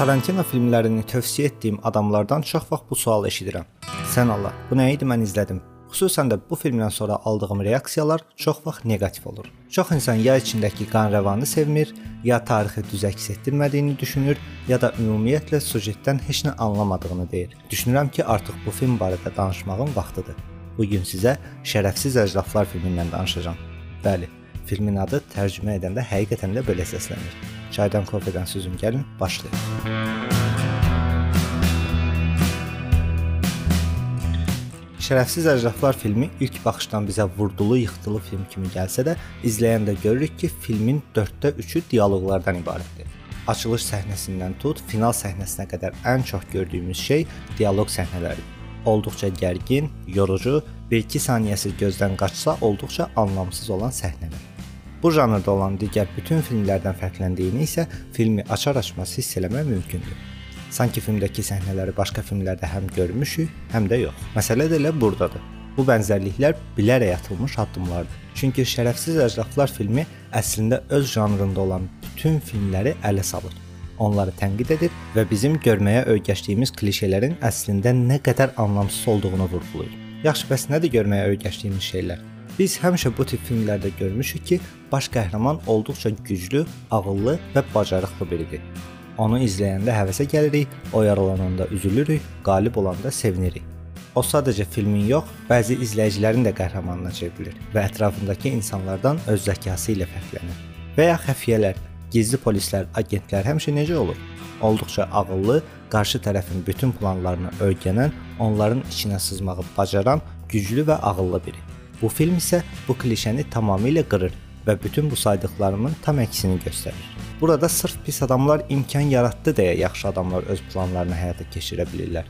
Tarantino filmlərini tövsiyə etdiyim adamlardan çox vaxt bu sual eşidirəm. Sən Allah, bu nə idi mən izlədim. Xüsusən də bu filmdən sonra aldığım reaksiyalar çox vaxt neqativ olur. Çox insan ya içindəki qanrəvanı sevmir, ya tarixi düz əks etdirmədiyini düşünür, ya da ümumiyyətlə sujetdən heç nə anlamadığını deyir. Düşünürəm ki, artıq bu film barədə danışmağın vaxtıdır. Bu gün sizə Şərəfsiz Əclaflar filmindən danışacağam. Bəli, filmin adı tərcümə edəndə həqiqətən də belə səslənir. Çaydan kofedən süzün gəlin, başlayaq. Şərəfsiz Əclaflar filmi ilk baxışdan bizə vurdulu, yıxdılı film kimi gəlsə də, izləyəndə görürük ki, filmin 4də 3-ü dialoqlardan ibarətdir. Açılış səhnəsindən tut, final səhnəsinə qədər ən çox gördüyümüz şey dialoq səhnələridir. Olduqca gərgin, yorucu, 1-2 saniyəsi gözdən qaçsa olduqca anlamsız olan səhnələr. Bu janrda olan digər bütün filmlərdən fərqləndiyini isə filmi açar-açmaz hiss eləmək mümkündür. Sanki filmdəki səhnələri başqa filmlərdə həm görmüşük, həm də yox. Məsələ də elə burdadır. Bu bənzərliklər bilərək atılmış addımlardır. Çünki Şərəfsiz Əclaflar filmi əslində öz janrında olan bütün filmləri ələ salır. Onları tənqid edir və bizim görməyə öyrəşdiyimiz klişələrin əslində nə qədər anlamsız olduğunu vurğulayır. Yaxşı, bəs nədir görməyə öyrəşdiyimiz şeylər? Biz həmişə bu tip filmlərdə görmüşük ki, baş qəhrəman olduqca güclü, ağıllı və bacarıqlı biridir. Onu izləyəndə həvəsə gəlirik, o yaralananda üzülürük, qalib olanda sevinirik. O sadəcə filmin yox, bəzi izləyicilərin də qəhrəmanına çevrilir və ətrafındakı insanlardan öz zəkası ilə fərqlənir. Və ya xəfiyyələr, gizli polislər, agentlər həmişə necə olur? Olduqca ağıllı, qarşı tərəfin bütün planlarını öyrənən, onların içinə sızmağı bacaran, güclü və ağıllı biri. Bu film isə bu klişəni tamamilə qırır və bütün bu saydıqlarımın tam əksini göstərir. Burada sırf pis adamlar imkan yaratdı deyə yaxşı adamlar öz planlarını həyata keçirə bilirlər.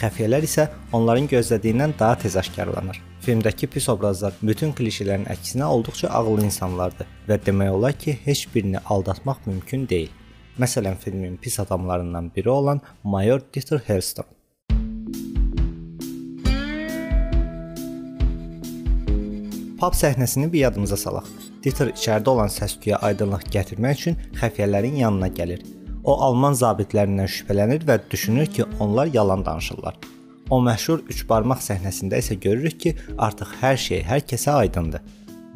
Xəfiyyələr isə onların gözlədiyindən daha tez aşkarlanır. Filmdəki pis obrazlar bütün klişələrin əksinə olduqca ağıllı insanlardır və demək olar ki, heç birini aldatmaq mümkün deyil. Məsələn, filmin pis adamlarından biri olan mayor Dieter Hellstrom. Pub səhnəsini bir yadımıza salaq. Dieter içəridə olan səs-küyə aydınlıq gətirmək üçün xəfiyyələrin yanına gəlir. O alman zabitlərindən şübhələnir və düşünür ki, onlar yalan danışırlar. O məşhur üçbarmaq səhnəsində isə görürük ki, artıq hər şey hər kəsə aydındır.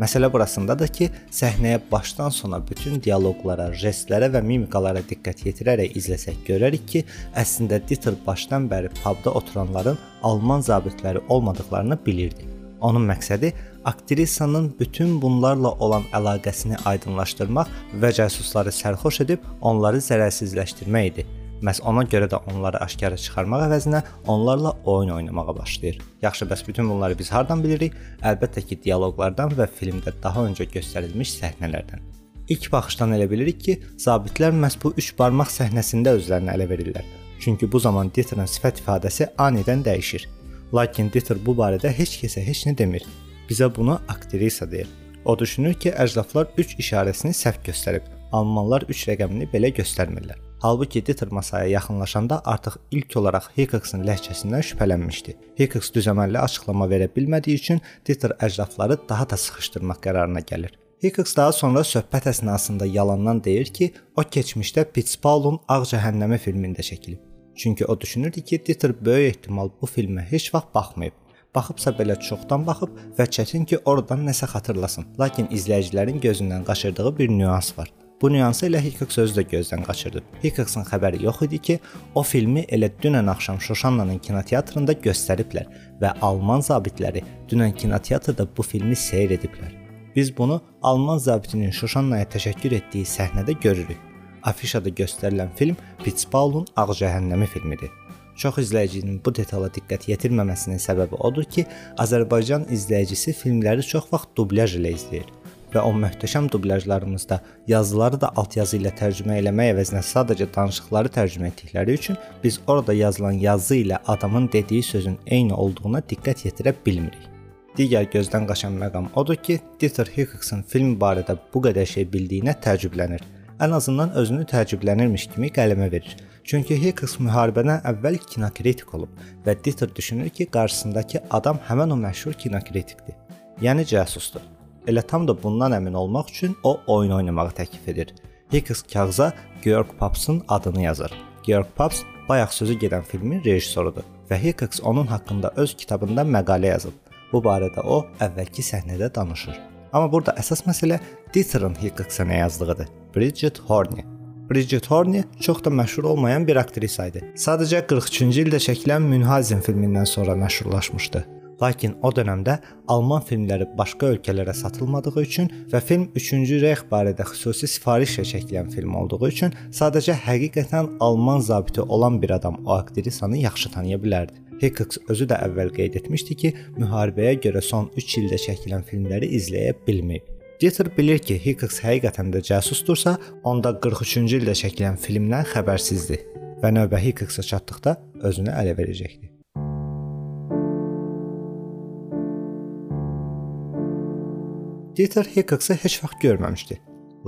Məsələ burasındadır ki, səhnəyə başdan sona bütün dialoqlara, jestlərə və mimikalara diqqət yetirərək izləsək görərik ki, əslində Dieter başdan bəri pubda oturanların alman zabitləri olmadıqlarını bilirdi. Onun məqsədi aktrisanın bütün bunlarla olan əlaqəsini aydınlaşdırmaq və casusları sərxoş edib onları zərərsizləşdirmək idi. Məs ona görə də onları aşkara çıxarmaq əvəzinə onlarla oyun oynamağa başlayır. Yaxşı, bəs bütün bunları biz hardan bilirik? Əlbəttə ki, dialoqlardan və filmdə daha öncə göstərilmiş səhnələrdən. İlk baxışdan elə bilirik ki, zabitlər məhz bu üç barmaq səhnəsində özlərini ələ verirlər. Çünki bu zaman Dieterin sifət ifadəsi anidən dəyişir. Lakin Dieter bu barədə heç kəsə heç nə demir. Bizə bunu aktrisa deyir. O düşünür ki, əclaflar 3 işarəsini səhv göstərib. Almanlar 3 rəqəmini belə göstərmirlər. Halbuki Dieter masaya yaxınlaşanda artıq ilk olaraq Hickoxun ləhcəsindən şübhələnmişdi. Hickox düzəməlli açıqlama verə bilmədiyi üçün Dieter əclafları daha da sıxışdırmaq qərarına gəlir. Hickox daha sonra söhbət əsnasında yalandan deyir ki, o keçmişdə Pittspaulun Ağ Cəhənnəmi filmində çəkilib. Çünki o düşünürdü ki, Dieter böyük ehtimal bu filmə heç vaxt baxmayıb. Baxıbsa belə çoxdan baxıb və çətin ki, oradan nəsə xatırlasın. Lakin izləyicilərin gözündən qaçırdığı bir nüans var. Bu nüansı elə Hickox özü də gözdən qaçırdı. Hickoxun xəbəri yox idi ki, o filmi elə dünən axşam Şoşannanın kinoteatrında göstəriblər və alman zabitləri dünən kinoteatrda bu filmi seyr ediblər. Biz bunu alman zabitinin Şoşannaya təşəkkür etdiyi səhnədə görürük afişada göstərilən film Pittspaulun Ağ Cəhənnəmi filmidir. Çox izləyicinin bu detala diqqət yetirməməsinin səbəbi odur ki, Azərbaycan izləyicisi filmləri çox vaxt dublyaj ilə izləyir və o möhtəşəm dublyajlarımızda yazıları da altyazı ilə tərcümə eləmək əvəzinə sadəcə danışıqları tərcümə etdikləri üçün biz orada yazılan yazı ilə adamın dediyi sözün eyni olduğuna diqqət yetirə bilmirik. Digər gözdən qaçan məqam odur ki, Dieter Hickoxun film barədə bu qədər şey bildiyinə təəccüblənir ən azından özünü təəccüblənirmiş kimi qələmə verir. Çünki Hicks müharibədən əvvəl kinokritik olub və Dieter düşünür ki, qarşısındakı adam həmin o məşhur kinokritikdir. Yəni casusdur. Elə tam da bundan əmin olmaq üçün o oyun oynamağı təklif edir. Hicks kağıza Georg Paps'ın adını yazır. Georg Pabst bayaq sözü gedən filmin rejissorudur və Hicks onun haqqında öz kitabında məqalə yazıb. Bu barədə o əvvəlki səhnədə danışır. Amma burada əsas məsələ Dieter'ın Hicksa nə yazdığıdır. Bridget Horney. Bridget Horney çox da məşhur olmayan bir aktrisa idi. Sadəcə 43-cü ildə çəkilən Münhazin filmindən sonra məşhurlaşmışdı. Lakin o dövrdə alman filmləri başqa ölkələrə satılmadığı üçün və film 3-cü Reich barədə xüsusi sifarişlə çəkilən film olduğu üçün sadəcə həqiqətən alman zabiti olan bir adam o aktrisanı yaxşı tanıya bilərdi. Hicks özü də əvvəl qeyd etmişdi ki, müharibəyə görə son 3 ildə çəkilən filmləri izləyə bilməyib. Dieter bilir ki, Hicks həqiqətən də cəsusdursa, onda 43-cü ildə çəkilən filmdən xəbərsizdir və növbə Hicksə çatdıqda özünü ələ verəcəkdir. Dieter Hicksı heç vaxt görməmişdi.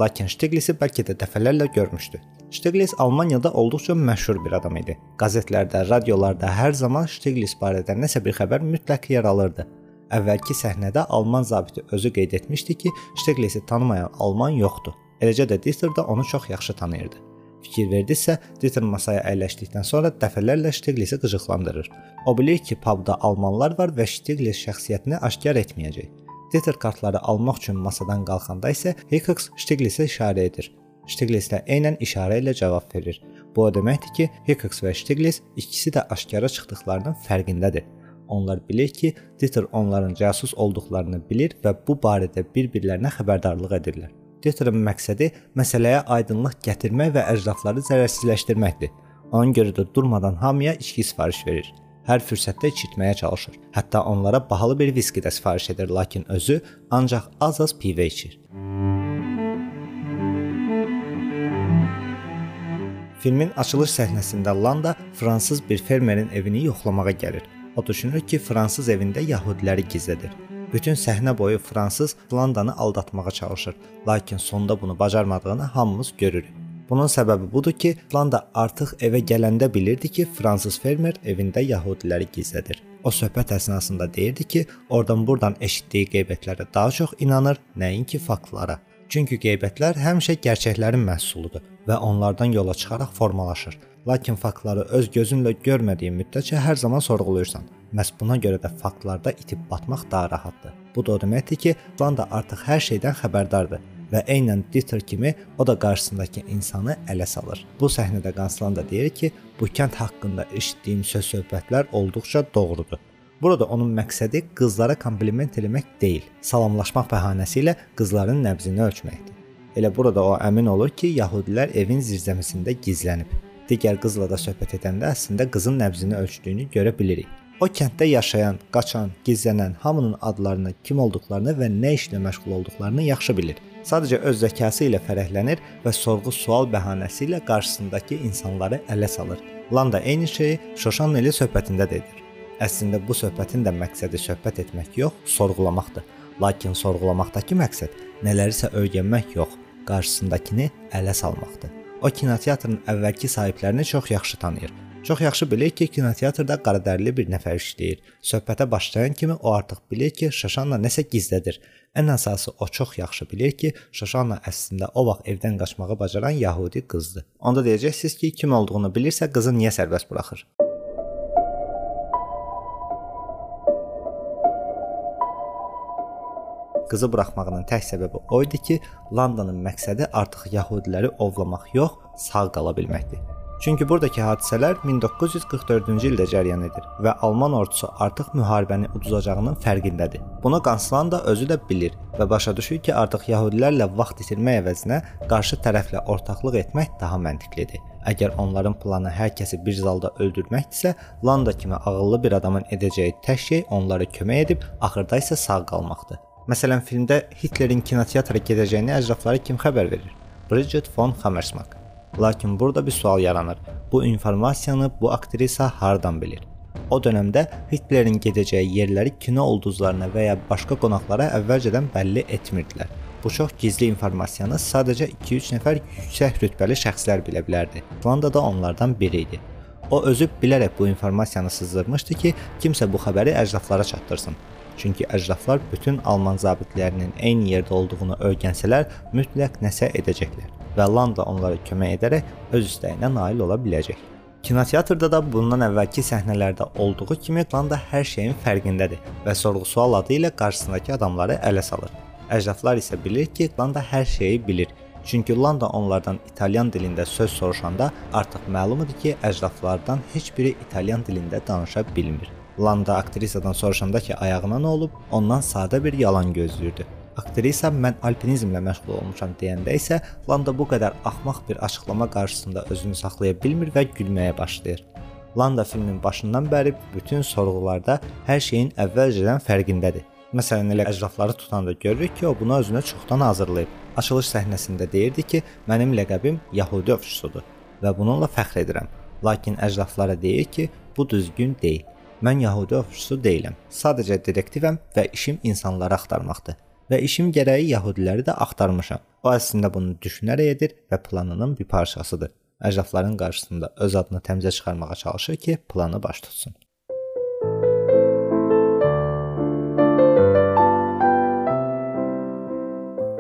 Lakin Stiglitzi bəlkə də dəfələrlə görmüşdü. Stiglitz Almaniyada olduqca məşhur bir adam idi. Qəzetlərdə, radiolarda hər zaman Stiglitz barədə nəsə bir xəbər mütləq yer alırdı. Əvvəlki səhnədə alman zabiti özü qeyd etmişdi ki, Stiglitzi tanımayan alman yoxdur. Eləcə də Dieter də onu çox yaxşı tanıyırdı. Fikir verdisə, Dieter masaya əyləşdikdən sonra dəfələrlə Stiglitzi qıcıqlandırır. O bilir ki, pubda almanlar var və Stiglitz şəxsiyyətini aşkar etməyəcək. Dieter kartları almaq üçün masadan qalxanda isə Hicks Stiglitzə işarə edir. Stiglitz də eynən işarə ilə cavab verir. Bu o deməkdir ki, Hicks və Stiglitz ikisi də aşkara çıxdıqlarının fərqindədir. Onlar bilir ki, Dieter onların casus olduqlarını bilir və bu barədə bir-birlərinə xəbərdarlıq edirlər. Dieterin məqsədi məsələyə aydınlıq gətirmək və əcdadları zərərsizləşdirməkdir. Ona görə də durmadan hamıya içki sifariş verir hər fürsətdə içitməyə çalışır. Hətta onlara bahalı bir viski də sifariş edir, lakin özü ancaq az-az pivə içir. Filmin açılış səhnəsində Landa fransız bir fermerin evini yoxlamağa gəlir. O düşünür ki, fransız evində yəhudiləri gizlədir. Bütün səhnə boyu fransız Landanı aldatmağa çalışır, lakin sonda bunu bacarmadığını hamımız görürük. Bunun səbəbi budur ki, Landa artıq evə gələndə bilirdi ki, fransız fermer evində yəhudiləri gizlədir. O söhbət əsnasında deyirdi ki, oradan-burdan eşitdiyi qeybətlərə daha çox inanır, nəinki faktlara. Çünki qeybətlər həmişə gerçəklərin məhsuludur və onlardan yola çıxaraq formalaşır. Lakin faktları öz gözünlə görmədiyin müddətcə hər zaman sorğuluyursan. Məhz buna görə də faktlarda itib batmaq daha rahatdır. Bu da o deməkdir ki, Landa artıq hər şeydən xəbərdardır və eynən Dieter kimi o da qarşısındakı insanı ələ salır. Bu səhnədə Qanslan da deyir ki, bu kənd haqqında eşitdiyim söz-söhbətlər olduqca doğrudur. Burada onun məqsədi qızlara kompliment eləmək deyil, salamlaşmaq bəhanəsi ilə qızların nəbzini ölçməkdir. Elə burada o əmin olur ki, yahudilər evin zirzəmisində gizlənib. Digər qızla da söhbət edəndə əslində qızın nəbzini ölçdüyünü görə bilirik. O kənddə yaşayan, qaçan, gizlənən hamının adlarını, kim olduqlarını və nə işlə məşğul olduqlarını yaxşı bilir. Sadəcə öz zəkası ilə fərəhlənir və sorğu-sual bəhanəsi ilə qarşısındakı insanları ələ salır. Landa eyni şeyi Şoşan ilə söhbətində də edir. Əslində bu söhbətin də məqsədi söhbət etmək yox, sorğulamaqdır. Lakin sorğulamaqdakı məqsəd nələrisə öyrənmək yox, qarşısındakını ələ salmaqdır. O kinoteatrın əvvəlki sahiblərini çox yaxşı tanıyır Çox yaxşı bilir ki, kinoteatrda qaradərili bir nəfər işləyir. Söhbətə başlayan kimi o artıq bilir ki, Şaşanla nəsə gizlədir. Ən əsası o çox yaxşı bilir ki, Şaşanla əslində o vaxt evdən qaçmağı bacaran yəhudi qızdır. Onda deyəcəksiniz ki, kim olduğunu bilirsə qızı niyə sərbəst buraxır? Qızı buraxmağının tək səbəbi o idi ki, Landanın məqsədi artıq yəhudiləri ovlamaq yox, sağ qala bilməkdir. Çünki buradakı hadisələr 1944-cü ildə cərəyan edir və Alman ordusu artıq müharibəni uduzacağının fərqindədir. Bunu Qanslan da özü də bilir və başa düşür ki, artıq yəhudilərlə vaxt itirmək əvəzinə qarşı tərəflə ortaqlıq etmək daha məntiqlidir. Əgər onların planı hər kəsi bir zalda öldürməkdirsə, Landa kimi ağıllı bir adamın edəcəyi tək şey onlara kömək edib axırda isə sağ qalmaqdır. Məsələn, filmdə Hitlerin kinoteatra gedəcəyini əcraflara kim xəbər verir? Bridget von Hammersmark. Lakin burada bir sual yaranır. Bu informasiyanı bu aktrisa hardan bilir? O dövrdə Hitlerin gedəcəyi yerləri kino ulduzlarına və ya başqa qonaqlara əvvəlcədən bəlli etmirdilər. Bu çox gizli informasiyanı sadəcə 2-3 nəfər yüksək rütbəli şəxslər bilə bilərdi. Landa da onlardan biri idi. O özü bilərək bu informasiyanı sızdırmışdı ki, kimsə bu xəbəri əcdaflara çatdırsın. Çünki əcdaflar bütün alman zabitlərinin eyni yerdə olduğunu öyrənsələr, mütləq nəsə edəcəklər. və Landa onlara kömək edərək öz istəyinə nail ola biləcək. Kinoteatrda da bundan əvvəlki səhnələrdə olduğu kimi Landa hər şeyin fərqindədir və sorğu-sual adı ilə qarşısındakı adamları ələ salır. Əcdaflar isə bilir ki, Landa hər şeyi bilir. Çünki Landa onlardan italyan dilində söz soruşanda artıq məlum idi ki, əcdaflardan heç biri italyan dilində danışa bilmir. Landa aktrisadan soruşanda ki, ayağına nə olub, ondan sadə bir yalan gözləyirdi. Aktrisa mən alpinizmlə məşğul olmuşam deyəndə isə Landa bu qədər axmaq bir açıqlama qarşısında özünü saxlaya bilmir və gülməyə başlayır. Landa filmin başından bəri bütün sorğularda hər şeyin əvvəlcədən fərqindədir. Məsələn, elə əcrafları tutanda görürük ki, o bunu özünə çoxdan hazırlayıb. Açılış səhnəsində deyirdi ki, mənim ləqəbim Yahudi ovçusudur və bununla fəxr edirəm. Lakin əcraflara deyir ki, bu düzgün deyil. Mən Yahudi ovçusu deyiləm. Sadəcə detektivəm və işim insanları axtarmaqdır və işim gərəyi Yahudiləri də axtarmışam. O əslində bunu düşünərək edir və planının bir parçasıdır. Əcdafların qarşısında öz adını təmizə çıxarmağa çalışır ki, planı baş tutsun.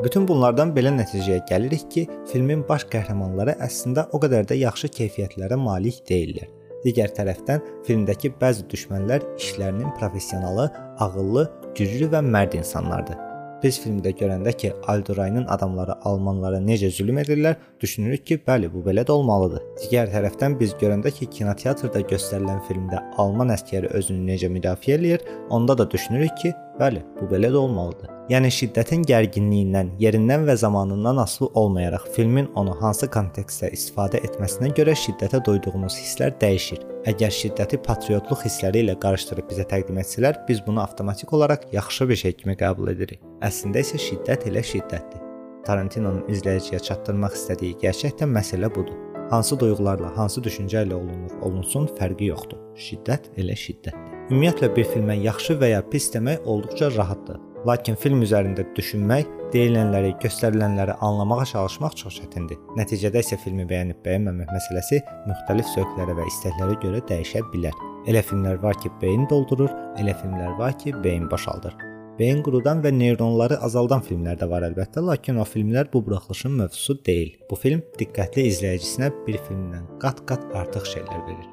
Bütün bunlardan belə nəticəyə gəlirik ki, filmin baş qəhrəmanları əslində o qədər də yaxşı keyfiyyətlərə malik deyillər. Digər tərəfdən filmdəki bəzi düşmənlər işlərinin professionalı, ağıllı, güclü və mərd insanlardır. Biz filmdə görəndə ki, Alduraynın adamları almanlara necə zülm edirlər, düşünürük ki, bəli, bu belə də olmalıdır. Digər tərəfdən biz görəndə ki, kinoteatrda göstərilən filmdə alman əskəri özünü necə müdafiə eləyir, onda da düşünürük ki, bəli, bu belə də olmalıdır. Yəni şiddətin gərginliyindən, yerindən və zamanından asılı olmayaraq filmin onu hansı kontekstdə istifadə etməsinə görə şiddətə duyduğumuz hisslər dəyişir. Əgər şiddəti patriotluq hissləri ilə qarışdırıb bizə təqdim etsələr, biz bunu avtomatik olaraq yaxşı bir şey kimi qəbul edirik. Əslində isə şiddət elə şiddətdir. Tarantinonun izləyiciyə çatdırmaq istədiyi gerçəkdən məsələ budur. Hansı duyğularla, hansı düşüncə ilə olunur, olunsun fərqi yoxdur. Şiddət elə şiddətdir. Ümumiyyətlə bir filmə yaxşı və ya pis demək olduqca rahatdır. Lakin film üzərində düşünmək, deyilənləri, göstərilənləri anlamağa çalışmaq çox çətindir. Nəticədə isə filmi bəyənib bəyənməmək məsələsi müxtəlif zövqlərə və istəklərə görə dəyişə bilər. Elə filmlər var ki, beyin doldurur, elə filmlər var ki, beyin boşaldır. Beyin qurudan və neyronları azaldan filmlər də var əlbəttə, lakin o filmlər bu buraxılışın mövzusu deyil. Bu film diqqətli izləyicisinə bir filmdən qat-qat artıq şeylər verir.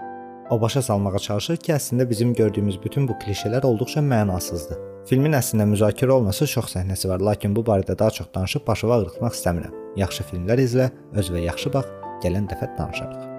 O başa salmağa çalışır ki, əslində bizim gördüyümüz bütün bu klişelər olduqca mənasızdır. Filmin əslində müzakirə olması çox səhnəsi var, lakin bu barədə daha çox danışıb başıva ağrıtmaq istəmirəm. Yaxşı filmlər izlə, öz və yaxşı bax, gələn dəfə danışarıq.